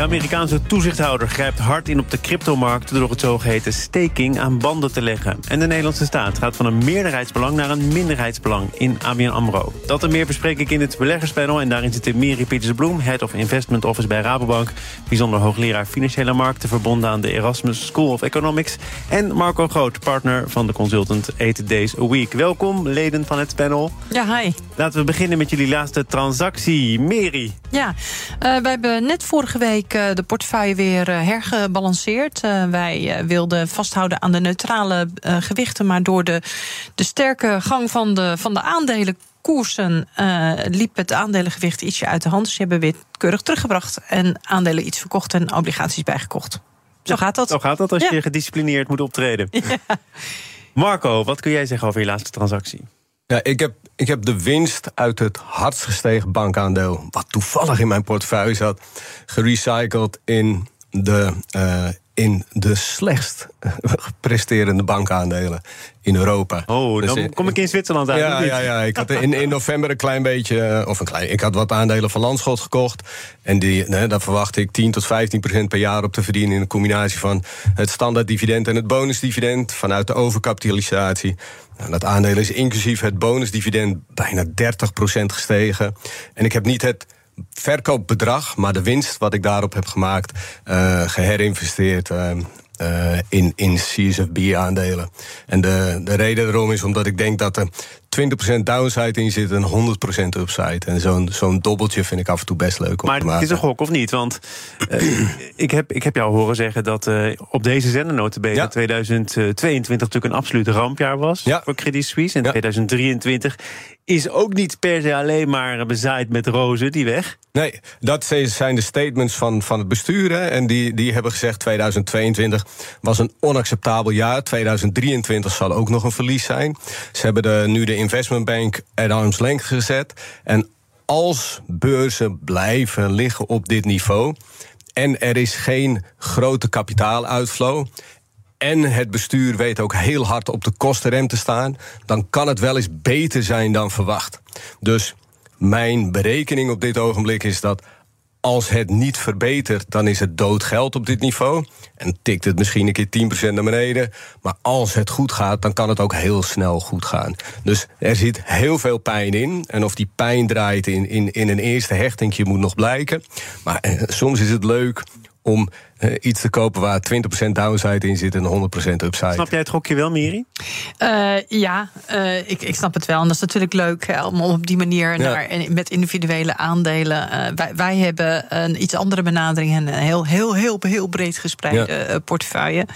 De Amerikaanse toezichthouder grijpt hard in op de cryptomarkt... door het zogeheten staking aan banden te leggen. En de Nederlandse staat gaat van een meerderheidsbelang... naar een minderheidsbelang in ABN AMRO. Dat en meer bespreek ik in het beleggerspanel. En daarin zit Miri Pieters-Bloem, Head of Investment Office bij Rabobank... bijzonder hoogleraar financiële markten... verbonden aan de Erasmus School of Economics... en Marco Groot, partner van de consultant 8 Days a Week. Welkom, leden van het panel. Ja, hi. Laten we beginnen met jullie laatste transactie. Meri. Ja, uh, wij hebben net vorige week uh, de portefeuille weer uh, hergebalanceerd. wij wilden vasthouden aan de neutrale gewichten... maar door de, de sterke gang van de, van de aandelen koersen uh, liep het aandelengewicht ietsje uit de hand. Ze hebben weer keurig teruggebracht en aandelen iets verkocht en obligaties bijgekocht. Zo gaat dat. Zo gaat dat als ja. je gedisciplineerd moet optreden. Ja. Marco, wat kun jij zeggen over je laatste transactie? Ja, ik heb, ik heb de winst uit het hardst gestegen bankaandeel... wat toevallig in mijn portefeuille zat... gerecycled in de, uh, in de slechtst presterende bankaandelen in Europa. Oh, dan dus, kom ik in Zwitserland uit. Ja, ja, ja. Ik had in, in november een klein beetje, of een klein, ik had wat aandelen van Landschot gekocht. En die, nee, daar verwacht ik 10 tot 15 procent per jaar op te verdienen in een combinatie van het standaarddividend en het bonusdividend vanuit de overkapitalisatie. Nou, dat aandeel is inclusief het bonusdividend bijna 30 procent gestegen. En ik heb niet het verkoopbedrag, maar de winst wat ik daarop heb gemaakt, uh, geherinvesteerd. Uh, in, in CSFB-aandelen. En de, de reden daarom is omdat ik denk dat er 20% downside in zit en 100% upside. En zo'n zo'n dobbeltje vind ik af en toe best leuk om maar te maken. Maar het is een gok, of niet? Want uh, ik, heb, ik heb jou horen zeggen dat uh, op deze zendernotenbenen... Ja. 2022 natuurlijk een absoluut rampjaar was ja. voor Credit Suisse. En ja. 2023 is ook niet per se alleen maar bezaaid met rozen, die weg. Nee, dat zijn de statements van, van het bestuur. Hè, en die, die hebben gezegd 2022 was een onacceptabel jaar. 2023 zal ook nog een verlies zijn. Ze hebben de, nu de investmentbank at arm's length gezet. En als beurzen blijven liggen op dit niveau... en er is geen grote kapitaaluitflow en het bestuur weet ook heel hard op de kostenrem te staan, dan kan het wel eens beter zijn dan verwacht. Dus mijn berekening op dit ogenblik is dat als het niet verbetert, dan is het dood geld op dit niveau. En tikt het misschien een keer 10% naar beneden. Maar als het goed gaat, dan kan het ook heel snel goed gaan. Dus er zit heel veel pijn in. En of die pijn draait in, in, in een eerste hechtingje moet nog blijken. Maar eh, soms is het leuk om uh, iets te kopen waar 20% downside in zit en 100% upside. Snap jij het gokje wel, Miri? Uh, ja, uh, ik, ik snap het wel. En dat is natuurlijk leuk hè, om op die manier ja. naar, met individuele aandelen. wij, wij hebben een iets andere benadering en een heel, heel, heel, heel breed gespreide ja. portefeuille.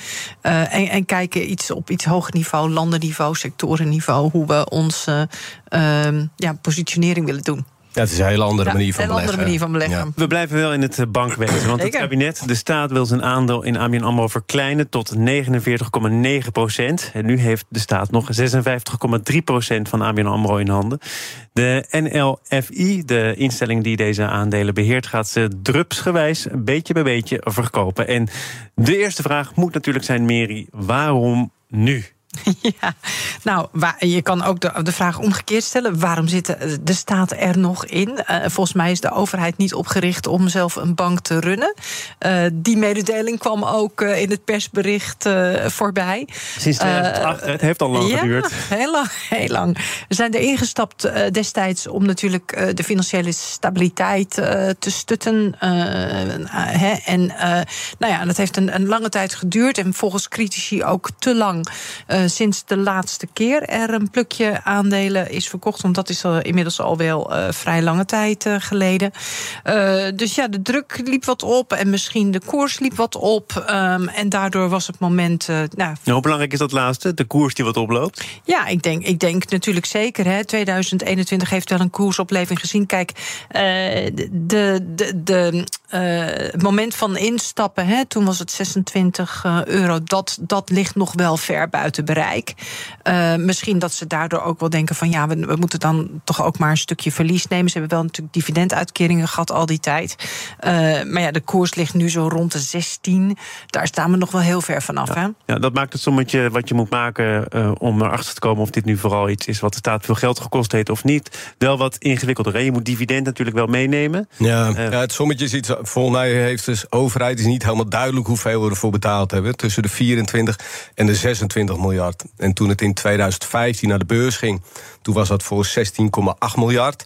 en, en kijken iets op iets hoger niveau, landenniveau, sectorenniveau, hoe we onze ja, positionering willen doen. Ja, het is een hele andere ja, manier van een beleggen. andere manier van beleggen. Ja. We blijven wel in het bankwezen. Want het kabinet, de staat, wil zijn aandeel in ABN AMRO verkleinen tot 49,9 procent. En nu heeft de staat nog 56,3 procent van ABN AMRO in handen. De NLFI, de instelling die deze aandelen beheert... gaat ze drupsgewijs, beetje bij beetje, verkopen. En de eerste vraag moet natuurlijk zijn, Mary, waarom nu? Ja, nou, je kan ook de, de vraag omgekeerd stellen. Waarom zit de staat er nog in? Uh, volgens mij is de overheid niet opgericht om zelf een bank te runnen. Uh, die mededeling kwam ook uh, in het persbericht voorbij. Sinds 2008, het heeft al lang ja, geduurd. Heel lang, heel lang. We zijn erin gestapt destijds om natuurlijk de financiële stabiliteit te stutten. Hè, en nou ja, dat heeft een, een lange tijd geduurd. En volgens critici ook te lang sinds de laatste keer er een plukje aandelen is verkocht. Want dat is inmiddels al wel vrij lange tijd geleden. dus ja, de druk liep wat op en misschien de koers liep wat op. Ehm, en daardoor was het moment. nou, hoe belangrijk is dat laatste? De koers die wat oploopt? Ja, ik denk, ik denk natuurlijk zeker. Hè, 2021 heeft wel een koersopleving gezien. Kijk, de, de, de, het moment van instappen, hè, toen was het 26 euro. Dat, dat ligt nog wel ver buiten bereik. Uh, misschien dat ze daardoor ook wel denken van ja, we, we, moeten dan toch ook maar een stukje verlies nemen. Ze hebben wel natuurlijk dividenduitkeringen gehad al die tijd. Uh, maar ja, de koers ligt nu zo rond de 16. Daar staan we nog wel heel ver vanaf. Ja, hè? ja dat maakt het sommetje wat je moet maken uh, om erachter te komen of dit nu vooral iets is wat de staat veel geld gekost heeft of niet. Wel wat ingewikkelder. Je moet dividend natuurlijk wel meenemen. Ja, ja het sommetje is iets. Volgens mij heeft dus overheid is niet helemaal duidelijk hoeveel we ervoor betaald hebben. Tussen de 24 en de 26 miljard. En toen het in 2015 naar de beurs ging, toen was dat voor 16,8 miljard.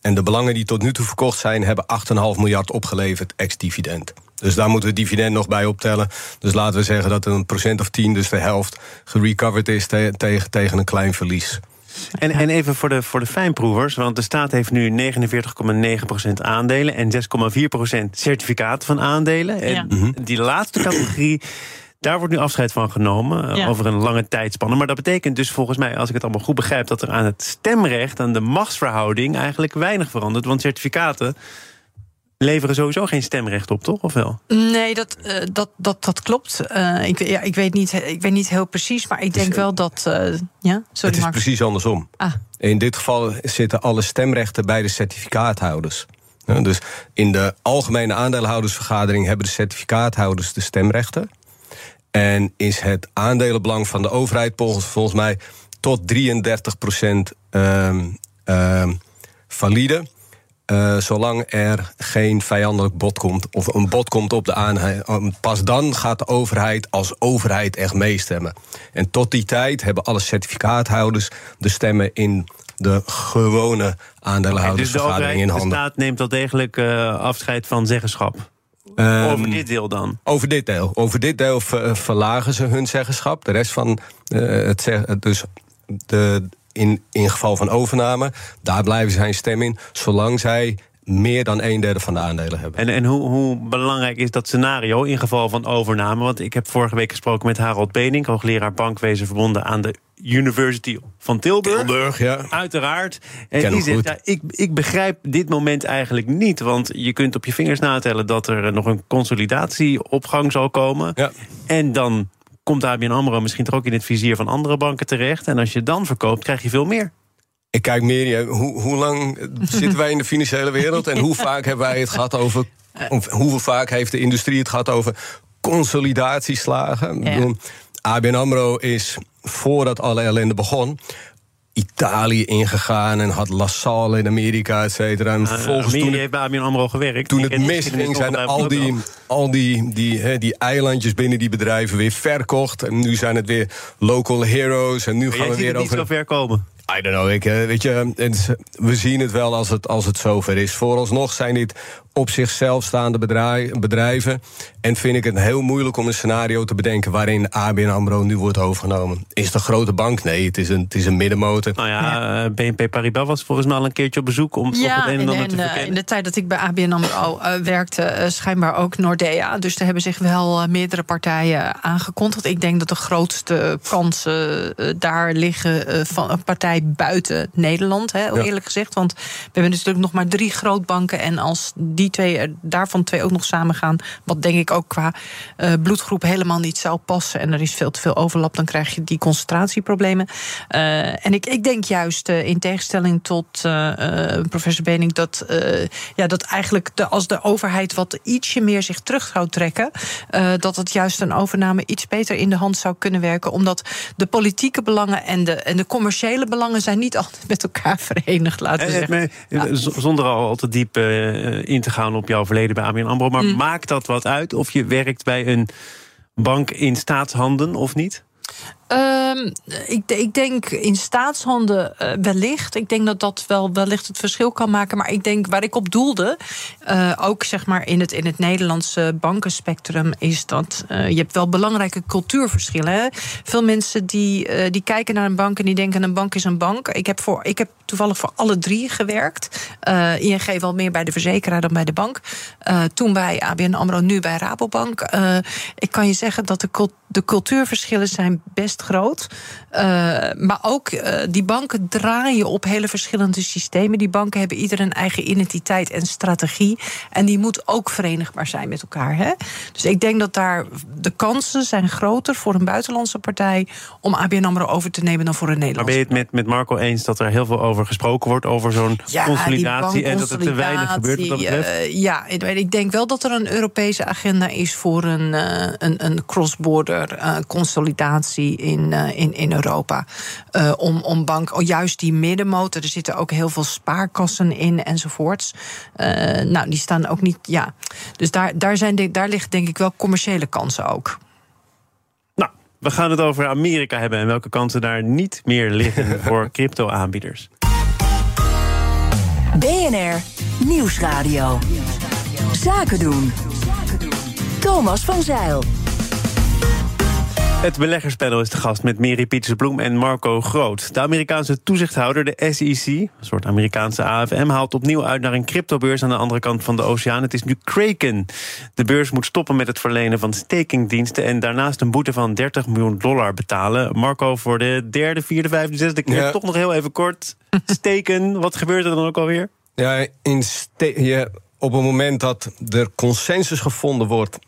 En de belangen die tot nu toe verkocht zijn, hebben 8,5 miljard opgeleverd ex-dividend. Dus daar moeten we dividend nog bij optellen. Dus laten we zeggen dat een procent of 10, dus de helft, gerecoverd is tegen, tegen een klein verlies. En, en even voor de, voor de fijnproevers, want de staat heeft nu 49,9% aandelen en 6,4% certificaten van aandelen. En mhm. die laatste categorie. Daar wordt nu afscheid van genomen eh, over een lange tijdspanne. Maar dat betekent dus volgens mij, als ik het allemaal goed begrijp, dat er aan het stemrecht, aan de machtsverhouding, eigenlijk weinig verandert. Want certificaten leveren sowieso geen stemrecht op, toch? Of wel? Nee, dat, uh, dat, dat, dat klopt. Uh, ik, ja, ik, weet niet, ik weet niet heel precies, maar ik denk wel dat. Uh, ja, sorry, het is precies andersom. Ah. In dit geval zitten alle stemrechten bij de certificaathouders. dus in de algemene aandeelhoudersvergadering hebben de certificaathouders de stemrechten. En is het aandelenbelang van de overheid volgens mij tot 33 procent um, um, valide. Uh, zolang er geen vijandelijk bod komt, of een bod komt op de aanhang, pas dan gaat de overheid als overheid echt meestemmen. En tot die tijd hebben alle certificaathouders de stemmen in de gewone aandeelhoudersvergadering okay, dus in handen. De staat neemt wel degelijk uh, afscheid van zeggenschap. Um, over dit deel dan? Over dit deel. Over dit deel verlagen ze hun zeggenschap. De rest van uh, het, dus de, in, in geval van overname, daar blijven zijn stem in, zolang zij meer dan een derde van de aandelen hebben. En, en hoe, hoe, belangrijk is dat scenario in geval van overname? Want ik heb vorige week gesproken met Harold Benink, hoogleraar bankwezen verbonden aan de University van Tilburg. Tilburg, ja. Uiteraard. En die zegt, ja, ik, ik begrijp dit moment eigenlijk niet. Want je kunt op je vingers natellen dat er nog een consolidatie op gang zal komen. Ja. En dan komt ABN AMRO misschien toch ook in het vizier van andere banken terecht. En als je dan verkoopt, krijg je veel meer. Ik kijk meer, hoe, hoe lang zitten wij in de financiële wereld... en hoe vaak hebben wij het gehad over... Of hoe vaak heeft de industrie het gehad over consolidatieslagen? Ja. ABN AMRO is, voordat alle ellende begon... Italië ingegaan en had LaSalle in Amerika, et cetera. En uh, volgens toen heeft bij ABN AMRO gewerkt. Toen het misging, zijn al die, al die, die, he, die eilandjes binnen die bedrijven weer verkocht. En nu zijn het weer local heroes. En nu maar gaan we weer over. niet zo ver komen. I don't know. Ik, weet je, we zien het wel als het, als het zover is. Vooralsnog zijn dit op zichzelf staande bedrijven. En vind ik het heel moeilijk om een scenario te bedenken waarin ABN Amro nu wordt overgenomen. Is het een grote bank? Nee, het is een, het is een middenmotor. Nou ja, eh, BNP Paribas was volgens mij al een keertje op bezoek om ja, het een en ander te verkennen. In de tijd dat ik bij ABN Amro uh, werkte, uh, schijnbaar ook Nordea. Dus daar hebben zich wel meerdere partijen aangekondigd. Ik denk dat de grootste kansen daar liggen van een partij buiten Nederland, hè, eerlijk gezegd. Want we hebben natuurlijk nog maar drie grootbanken en als die die twee, daarvan twee ook nog samen gaan. Wat denk ik ook qua uh, bloedgroep helemaal niet zou passen. En er is veel te veel overlap, dan krijg je die concentratieproblemen. Uh, en ik, ik denk juist, uh, in tegenstelling tot professor Bening, dat, ja, dat eigenlijk de, als de overheid wat ietsje meer zich terug zou trekken, dat het juist een overname iets beter in de hand zou kunnen werken. Omdat de politieke belangen en de, en de commerciële belangen zijn niet altijd met elkaar verenigd, laten we zeggen. Zonder al te diep in te gaan op jouw verleden bij ABN AMRO. Maar mm. maakt dat wat uit of je werkt bij een bank in staatshanden of niet? Um, ik, ik, denk in staatshanden uh, wellicht. Ik denk dat dat wel wellicht het verschil kan maken. Maar ik denk waar ik op doelde, uh, ook zeg maar in het, in het Nederlandse bankenspectrum, is dat uh, je hebt wel belangrijke cultuurverschillen. Hè? Veel mensen die, die kijken naar een bank en die denken een bank is een bank. Ik heb, voor, ik heb toevallig voor alle drie gewerkt. ING wel meer bij de verzekeraar dan bij de bank. toen bij ABN AMRO, nu bij Rabobank. ik kan je zeggen dat de de cultuurverschillen zijn best groot. Uh, maar ook uh, die banken draaien op hele verschillende systemen. Die banken hebben ieder een eigen identiteit en strategie. En die moet ook verenigbaar zijn met elkaar. Hè? Dus ik denk dat daar de kansen zijn groter voor een buitenlandse partij om ABN AMRO over te nemen dan voor een Nederlandse. Maar ben je het met, met Marco eens dat er heel veel over gesproken wordt, over zo'n ja, consolidatie en dat er te weinig gebeurt wat dat? Uh, ja, ik denk wel dat er een Europese agenda is voor een, een, een cross-border consolidatie in, uh, in, in Europa. Uh, om, om bank, oh, juist die middenmotor, er zitten ook heel veel spaarkassen in enzovoorts. nou, die staan ook niet. Ja. Dus daar, daar, zijn, daar liggen denk ik wel commerciële kansen ook. Nou, we gaan het over Amerika hebben en welke kansen daar niet meer liggen voor crypto-aanbieders. BNR Nieuwsradio. Zaken doen. Thomas van Zeil. Het beleggerspanel is de gast met Mary Pietersbloem en Marco Groot. De Amerikaanse toezichthouder, de SEC, een soort Amerikaanse AFM, haalt opnieuw uit naar een cryptobeurs aan de andere kant van de oceaan. Het is nu Kraken. De beurs moet stoppen met het verlenen van stakingdiensten en daarnaast een boete van 30 miljoen dollar betalen. Marco, voor de derde, vierde, vijfde, zesde keer, toch nog heel even kort. Steken, wat gebeurt er dan ook alweer? Ja, in je, op het moment dat er consensus gevonden wordt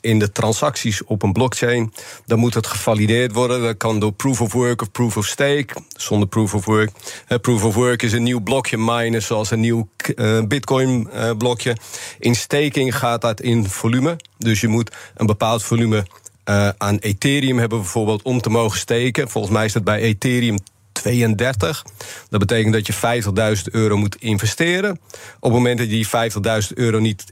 in de transacties op een blockchain. Dan moet het gevalideerd worden. Dat kan door proof of work of proof of stake. Zonder proof of work. proof of work is een nieuw blokje minen, zoals een nieuw uh, Bitcoin-blokje. Eh, in staking gaat dat in volume. Dus je moet een bepaald volume uh, aan Ethereum hebben, bijvoorbeeld, om te mogen steken. Volgens mij is dat bij Ethereum 32. Dat betekent dat je 50.000 euro moet investeren. Op het moment dat je die 50.000 euro niet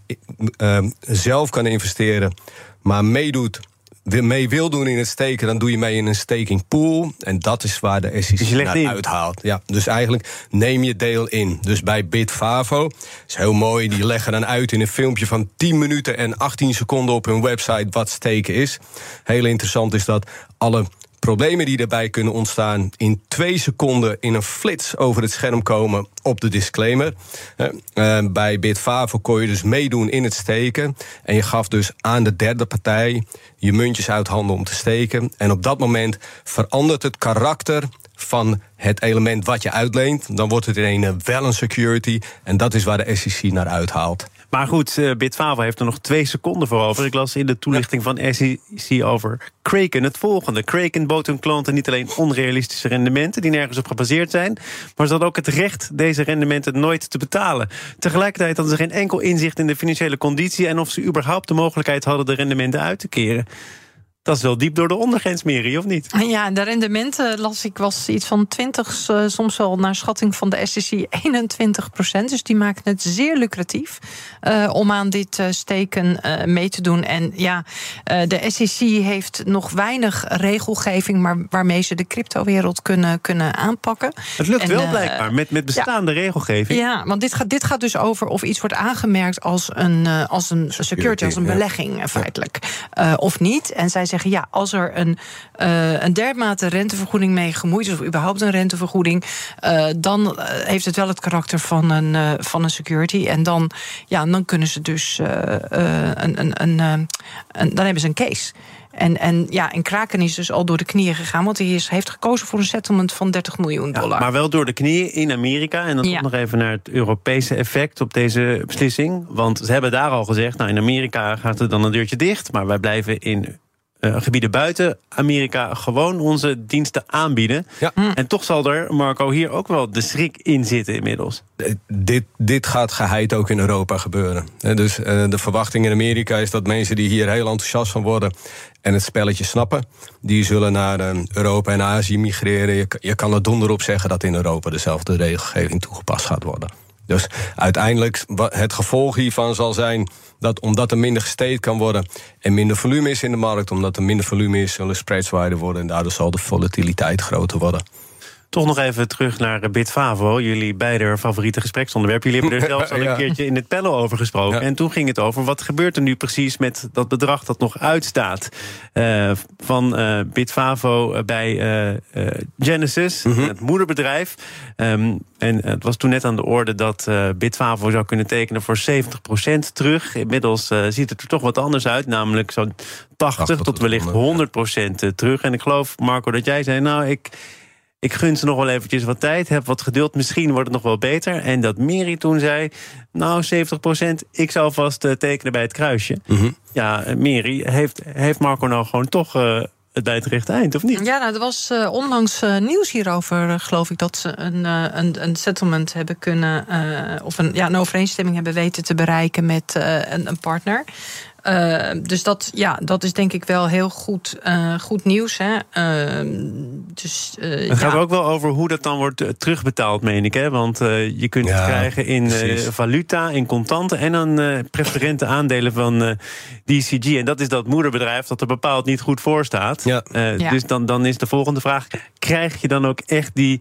uh, zelf kan investeren, maar meedoet mee wil doen in het steken, dan doe je mee in een staking pool. En dat is waar de SEC dus naar uithaalt. Ja, dus eigenlijk neem je deel in. Dus bij Bitfavo is heel mooi. Die leggen dan uit in een filmpje van 10 minuten en 18 seconden op hun website wat steken is. Heel interessant is dat alle problemen die daarbij kunnen ontstaan in twee seconden in een flits over het scherm komen op de disclaimer. Uh, bij Bitfavo kon je dus meedoen in het steken. En je gaf dus aan de derde partij je muntjes uit handen om te steken. En op dat moment verandert het karakter van het element wat je uitleent. Dan wordt het in een wel een security. En dat is waar de SEC naar uithaalt. Maar goed, uh, heeft er nog twee seconden voor over. Ik las in de toelichting van SEC over Kraken het volgende. Kraken bood hun klanten niet alleen onrealistische rendementen... die nergens op gebaseerd zijn... maar ze hadden ook het recht deze rendementen nooit te betalen. Tegelijkertijd hadden ze geen enkel inzicht in de financiële conditie... en of ze überhaupt de mogelijkheid hadden de rendementen uit te keren. Dat is wel diep door de ondergrens, Mary, of niet? Ja, de rendementen las ik was iets van 20, uh, eh, soms wel naar schatting van de SEC 21 procent. Dus die maken het zeer lucratief uh, om aan dit uh, steken mee te doen. En ja, de SEC heeft nog weinig regelgeving, maar waarmee ze de cryptowereld kunnen, kunnen aanpakken. Het lukt wel blijkbaar met, met bestaande regelgeving. Ja, want dit gaat, dit gaat dus over of iets wordt aangemerkt als een, als een security, als een belegging feitelijk. of niet. En zij zeggen ja, als er een, uh, een dermate rentevergoeding mee gemoeid is, of überhaupt een rentevergoeding, uh, dan eh, heeft het wel het karakter van een, uh, van een security. En dan, ja, dan kunnen ze dus een, een, een, een, dan hebben ze een case. En, en ja, en Kraken is dus al door de knieën gegaan, want hij is, heeft gekozen voor een settlement van 30 miljoen dollar. Ja, maar wel door de knieën in Amerika. En dan ja. nog even naar het Europese effect op deze beslissing. Want ze hebben daar al gezegd, nou in Amerika gaat er dan een deurtje dicht, maar wij blijven in uh, gebieden buiten Amerika gewoon onze diensten aanbieden. Ja. Hm. En toch zal er, Marco, hier ook wel de schrik in zitten inmiddels. Eh, dit, dit gaat geheid ook in Europa gebeuren. Dus uh, de verwachting in Amerika is dat mensen die hier heel enthousiast van worden en het spelletje snappen, die zullen naar uh, Europa en Azië migreren. Je, je kan er donder op zeggen dat in Europa dezelfde regelgeving toegepast gaat worden. Dus uiteindelijk, het gevolg hiervan zal zijn dat omdat er minder gesteed kan worden en minder volume is in de markt, omdat er minder volume is, zullen spreads wijder worden en daardoor zal de volatiliteit groter worden. Toch nog even terug naar Bitfavo, jullie beide favoriete gespreksonderwerp. Jullie hebben er zelfs al een keertje in het panel over gesproken. En toen ging het over wat gebeurt er nu precies met dat bedrag dat nog uitstaat uh, van uh, Bitfavo bij uh, Genesis, mm -hmm. het moederbedrijf. Um, en het was toen net aan de orde dat Bitfavo zou kunnen tekenen voor 70% terug. Inmiddels ziet het er toch wat anders uit, namelijk zo'n 80, 80 tot wellicht 100% terug. En ik geloof, Marco, dat jij zei, nou, ik ik gun ze nog wel eventjes wat tijd, heb wat geduld, misschien wordt het nog wel beter. En dat Miri toen zei, nou 70% ik zou vast uh, tekenen bij het kruisje. Mm Ja, Miri, heeft, heeft Marco nou gewoon toch... Uh, het bij het rechte eind, of niet? Ja, nou, er was uh, onlangs nieuws hierover, geloof ik, dat ze een, een, een settlement hebben kunnen, of een, ja, een overeenstemming hebben weten te bereiken met een, een partner. Uh, dus dat, ja, dat is denk ik wel heel goed, uh, goed nieuws. Hè? Uh, dus, het gaat ook wel over hoe dat dan wordt terugbetaald, meen ik. Hè? Want je kunt het krijgen in valuta, in contanten... en dan preferente aandelen van DCG. En dat is dat moederbedrijf dat er bepaald niet goed voor staat. Ja. Dus dan, dan is de volgende vraag... krijg je dan ook echt die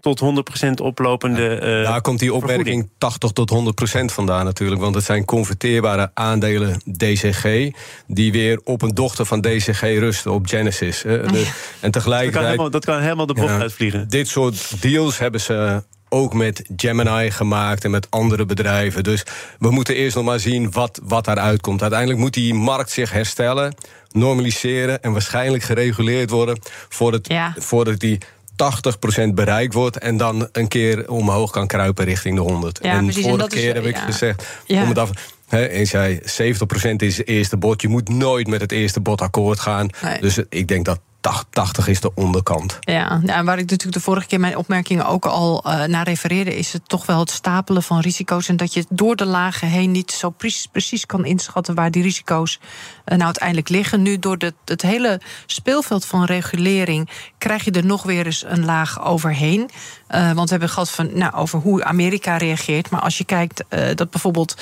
tot 100% oplopende. Uh, Daar komt die opmerking 80 tot 100% vandaan natuurlijk. Want het zijn converteerbare aandelen DCG. die weer op een dochter van DCG rusten, op Genesis. En tegelijkertijd. Dat kan, helemaal, dat kan helemaal de bocht uitvliegen. Dit soort deals hebben ze ook met Gemini gemaakt en met andere bedrijven. Dus we moeten eerst nog maar zien wat, wat daaruit komt. Uiteindelijk moet die markt zich herstellen, normaliseren en waarschijnlijk gereguleerd worden voordat, ja. voordat die 80% bereikt wordt en dan een keer omhoog kan kruipen richting de 100. Ja, en precies, vorige keer heb ik gezegd, om het af, He, en zei 70% is het eerste bod. Je moet nooit met het eerste bod akkoord gaan. Dus ik denk dat 80 is de onderkant. Ja, nou, waar ik natuurlijk de vorige keer mijn opmerkingen ook al uh, naar refereerde, is het toch wel het stapelen van risico's. En dat je door de lagen heen niet zo precies, precies kan inschatten waar die risico's uh, nou uiteindelijk liggen. Nu, door het hele speelveld van regulering, krijg je er nog weer eens een laag overheen. Uh, want we hebben gehad van, nou, over hoe Amerika reageert. Maar als je kijkt dat bijvoorbeeld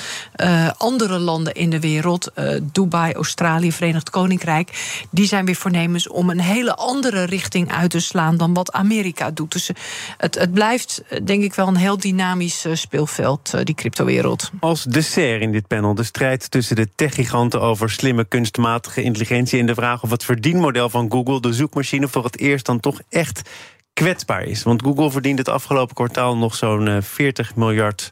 andere landen in de wereld, Dubai, Australië, Verenigd Koninkrijk, die zijn weer voornemens om een hele andere richting uit te slaan dan wat Amerika doet. Dus het, het blijft, denk ik, wel een heel dynamisch eh, speelveld, eh, die cryptowereld. Als dessert in dit panel de strijd tussen de techgiganten over slimme kunstmatige intelligentie en de vraag of het verdienmodel van Google, de zoekmachine, voor het eerst dan toch echt kwetsbaar is. Want Google verdient het afgelopen kwartaal nog zo'n 40 eh, miljard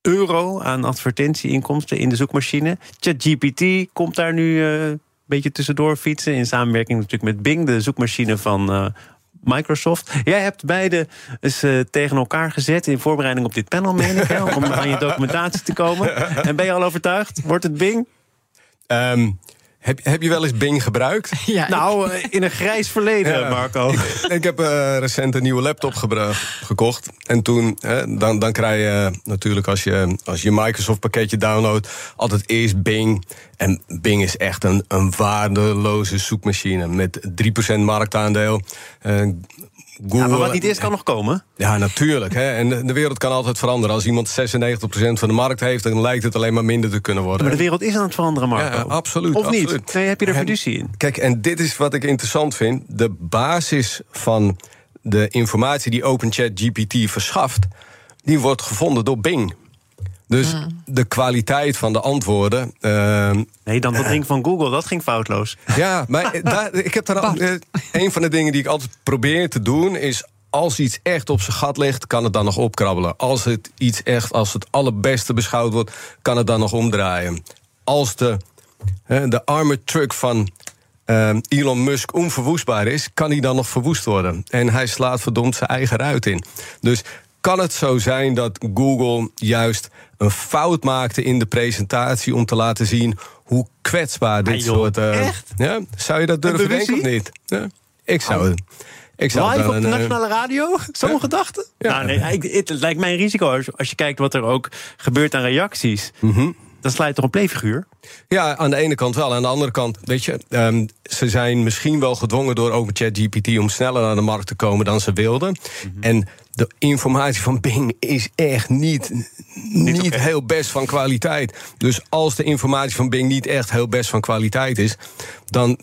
euro aan advertentieinkomsten in de zoekmachine. ChatGPT komt daar nu beetje tussendoor fietsen. In samenwerking natuurlijk met Bing, de zoekmachine van uh, Microsoft. Jij hebt beide eens uh, tegen elkaar gezet in voorbereiding op dit panel, meen ik, hè, om aan je documentatie te komen. En ben je al overtuigd? Wordt het Bing? Um, heb, heb je wel eens Bing gebruikt? Ja, nou, eh, in een grijs verleden, Marco. Ik, ik heb uh, recent een nieuwe laptop gekocht. En toen, dan, dan krijg je natuurlijk als je, als je Microsoft pakketje downloadt... altijd eerst Bing. En Bing is echt een, een waardeloze zoekmachine met 3% marktaandeel. Uh, Google, maar wat niet is, kan nog komen. Ja, natuurlijk. Hè. En de wereld kan altijd veranderen. Als iemand 96% van de markt heeft, dan lijkt het alleen maar minder te kunnen worden. Maar de wereld is aan het veranderen, Marco. Ja, absoluut. Of absoluut. niet? Nee, heb je er fiducie in? Kijk, en dit is wat ik interessant vind. De basis van de informatie die OpenChat GPT verschaft... die wordt gevonden door Bing. Dus de kwaliteit van de antwoorden. Uh, nee, dan dat ding van Google, dat ging foutloos. Ja, maar daar, ik heb daar al, uh, een van de dingen die ik altijd probeer te doen is. Als iets echt op zijn gat ligt, kan het dan nog opkrabbelen. Als het iets echt als het allerbeste beschouwd wordt, kan het dan nog omdraaien. Als de, de armored truck van uh, Elon Musk onverwoestbaar is, kan hij dan nog verwoest worden. En hij slaat verdomd zijn eigen ruit in. Dus kan het zo zijn dat Google juist een fout maakte in de presentatie om te laten zien hoe kwetsbaar dit soort. Uh, Echt? Ja, zou je dat durven denken of niet? Ja, ik zou. Oh. Ik zou Live op de eh, nationale radio? Zo'n gedachte? Ja. Nou, nee, het lijkt mij een risico als je kijkt wat er ook gebeurt aan reacties. Mm dan sla je toch een playfiguur? Ja, aan de ene kant wel. Aan de andere kant, weet je, um, ze zijn misschien wel gedwongen door OpenChat GPT om sneller naar de markt te komen dan ze wilden. Mhm. En de informatie van Bing is echt niet, niet, heel best van kwaliteit. Dus als de informatie van Bing niet echt heel best van kwaliteit is, dan.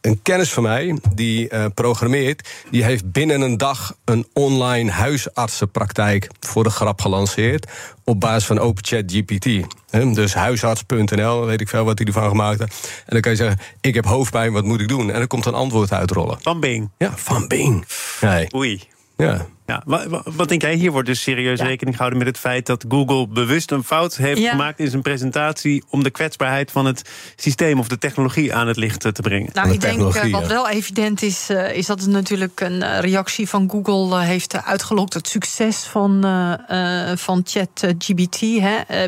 Een kennis van mij die uh, programmeert, die heeft binnen een dag een online huisartsenpraktijk voor de grap gelanceerd. Op basis van OpenChat GPT. dus huisarts.nl, weet ik veel wat hij ervan gemaakt heeft. En dan kan je zeggen: Ik heb hoofdpijn, wat moet ik doen? En dan komt een antwoord uitrollen. Van Bing. Ja, van Bing. Nee. Oei. Ja. Ja, wat, wat, denk jij? Hier wordt dus serieus rekening gehouden met het feit dat Google bewust een fout heeft gemaakt in zijn presentatie om de kwetsbaarheid van het systeem of de technologie aan het licht te brengen. Nou, ik denk uh, wat wel evident is, uh, is dat het natuurlijk een uh, reactie van Google heeft uitgelokt. Het succes van, van ChatGBT.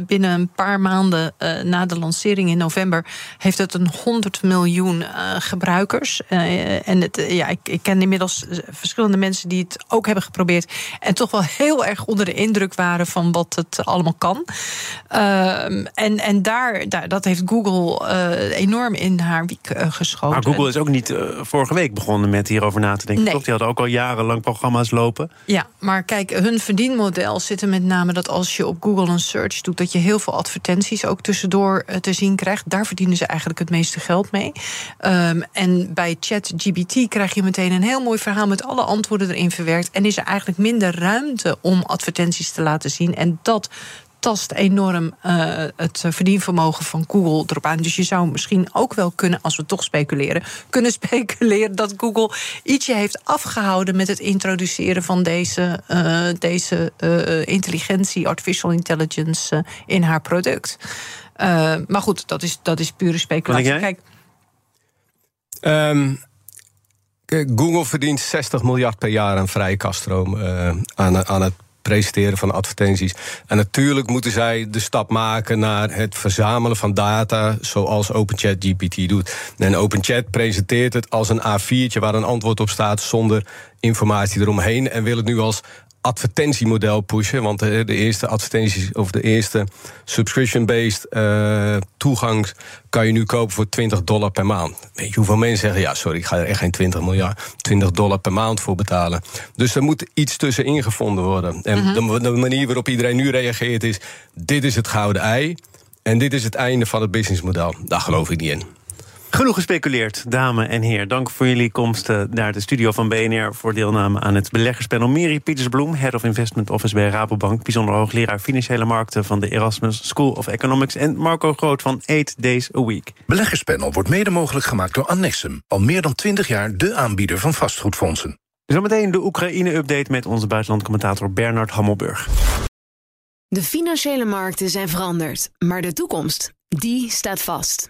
binnen een paar maanden na de lancering in november heeft het een 100 miljoen gebruikers. en het, ja, ik, ik ken inmiddels verschillende mensen die het ook hebben geprobeerd en toch wel heel erg onder de indruk waren van wat het allemaal kan. Ehm, en en daar, daar, dat heeft Google uh, enorm in haar wiek uh, geschoten. Maar Google is ook niet uh, vorige week begonnen met hierover na te denken. Nee. Toch? Die hadden ook al jarenlang programma's lopen. Ja, maar kijk, hun verdienmodel zit er met name dat als je op Google een search doet, dat je heel veel advertenties ook tussendoor te zien krijgt. Daar verdienen ze eigenlijk het meeste geld mee. Um, en bij ChatGPT krijg je meteen een heel mooi verhaal met alle antwoorden erin verwerkt. En is er eigenlijk minder ruimte om advertenties te laten zien. En dat tast enorm uh, het verdienvermogen van Google erop aan. Dus je zou misschien ook wel kunnen, als we toch speculeren, kunnen speculeren dat Google ietsje heeft afgehouden met het introduceren van deze, uh, deze uh, intelligentie, artificial intelligence in haar product. maar goed, dat is, dat is pure speculatie. Kijk. Um, Google verdient 60 miljard per jaar aan vrije kaststroom uh, aan, aan het presenteren van advertenties. En natuurlijk moeten zij de stap maken naar het verzamelen van data, zoals OpenChat GPT doet. En OpenChat presenteert het als een A4'tje waar een antwoord op staat zonder informatie eromheen en wil het nu als advertentiemodel pushen. Want de, de eerste advertenties of de eerste subscription-based uh, toegang kan je nu kopen voor 20 dollar per maand. Weet je hoeveel mensen zeggen: ja, sorry, ik ga er echt geen 20 miljard, 20 dollar per maand voor betalen. Dus er moet iets tussenin gevonden worden. En -hmm. de, de manier waarop iedereen nu reageert is: dit is het gouden ei. En dit is het einde van het businessmodel. Daar geloof ik niet in. Genoeg gespeculeerd, dames en heren. Dank voor jullie komst eh, naar de studio van BNR... voor deelname aan het beleggerspanel. Miri Pietersbloem, Head of Investment Office bij Rabobank... bijzonder hoogleraar Financiële Markten van de Erasmus School of Economics... en Marco Groot van 8 Days a Week. Beleggerspanel wordt mede mogelijk gemaakt door Annexum. Al meer dan 20 jaar de aanbieder van vastgoedfondsen. Zometeen de Oekraïne-update met onze buitenlandcommentator Bernard Hammelburg. De financiële markten zijn veranderd, maar de toekomst, die staat vast.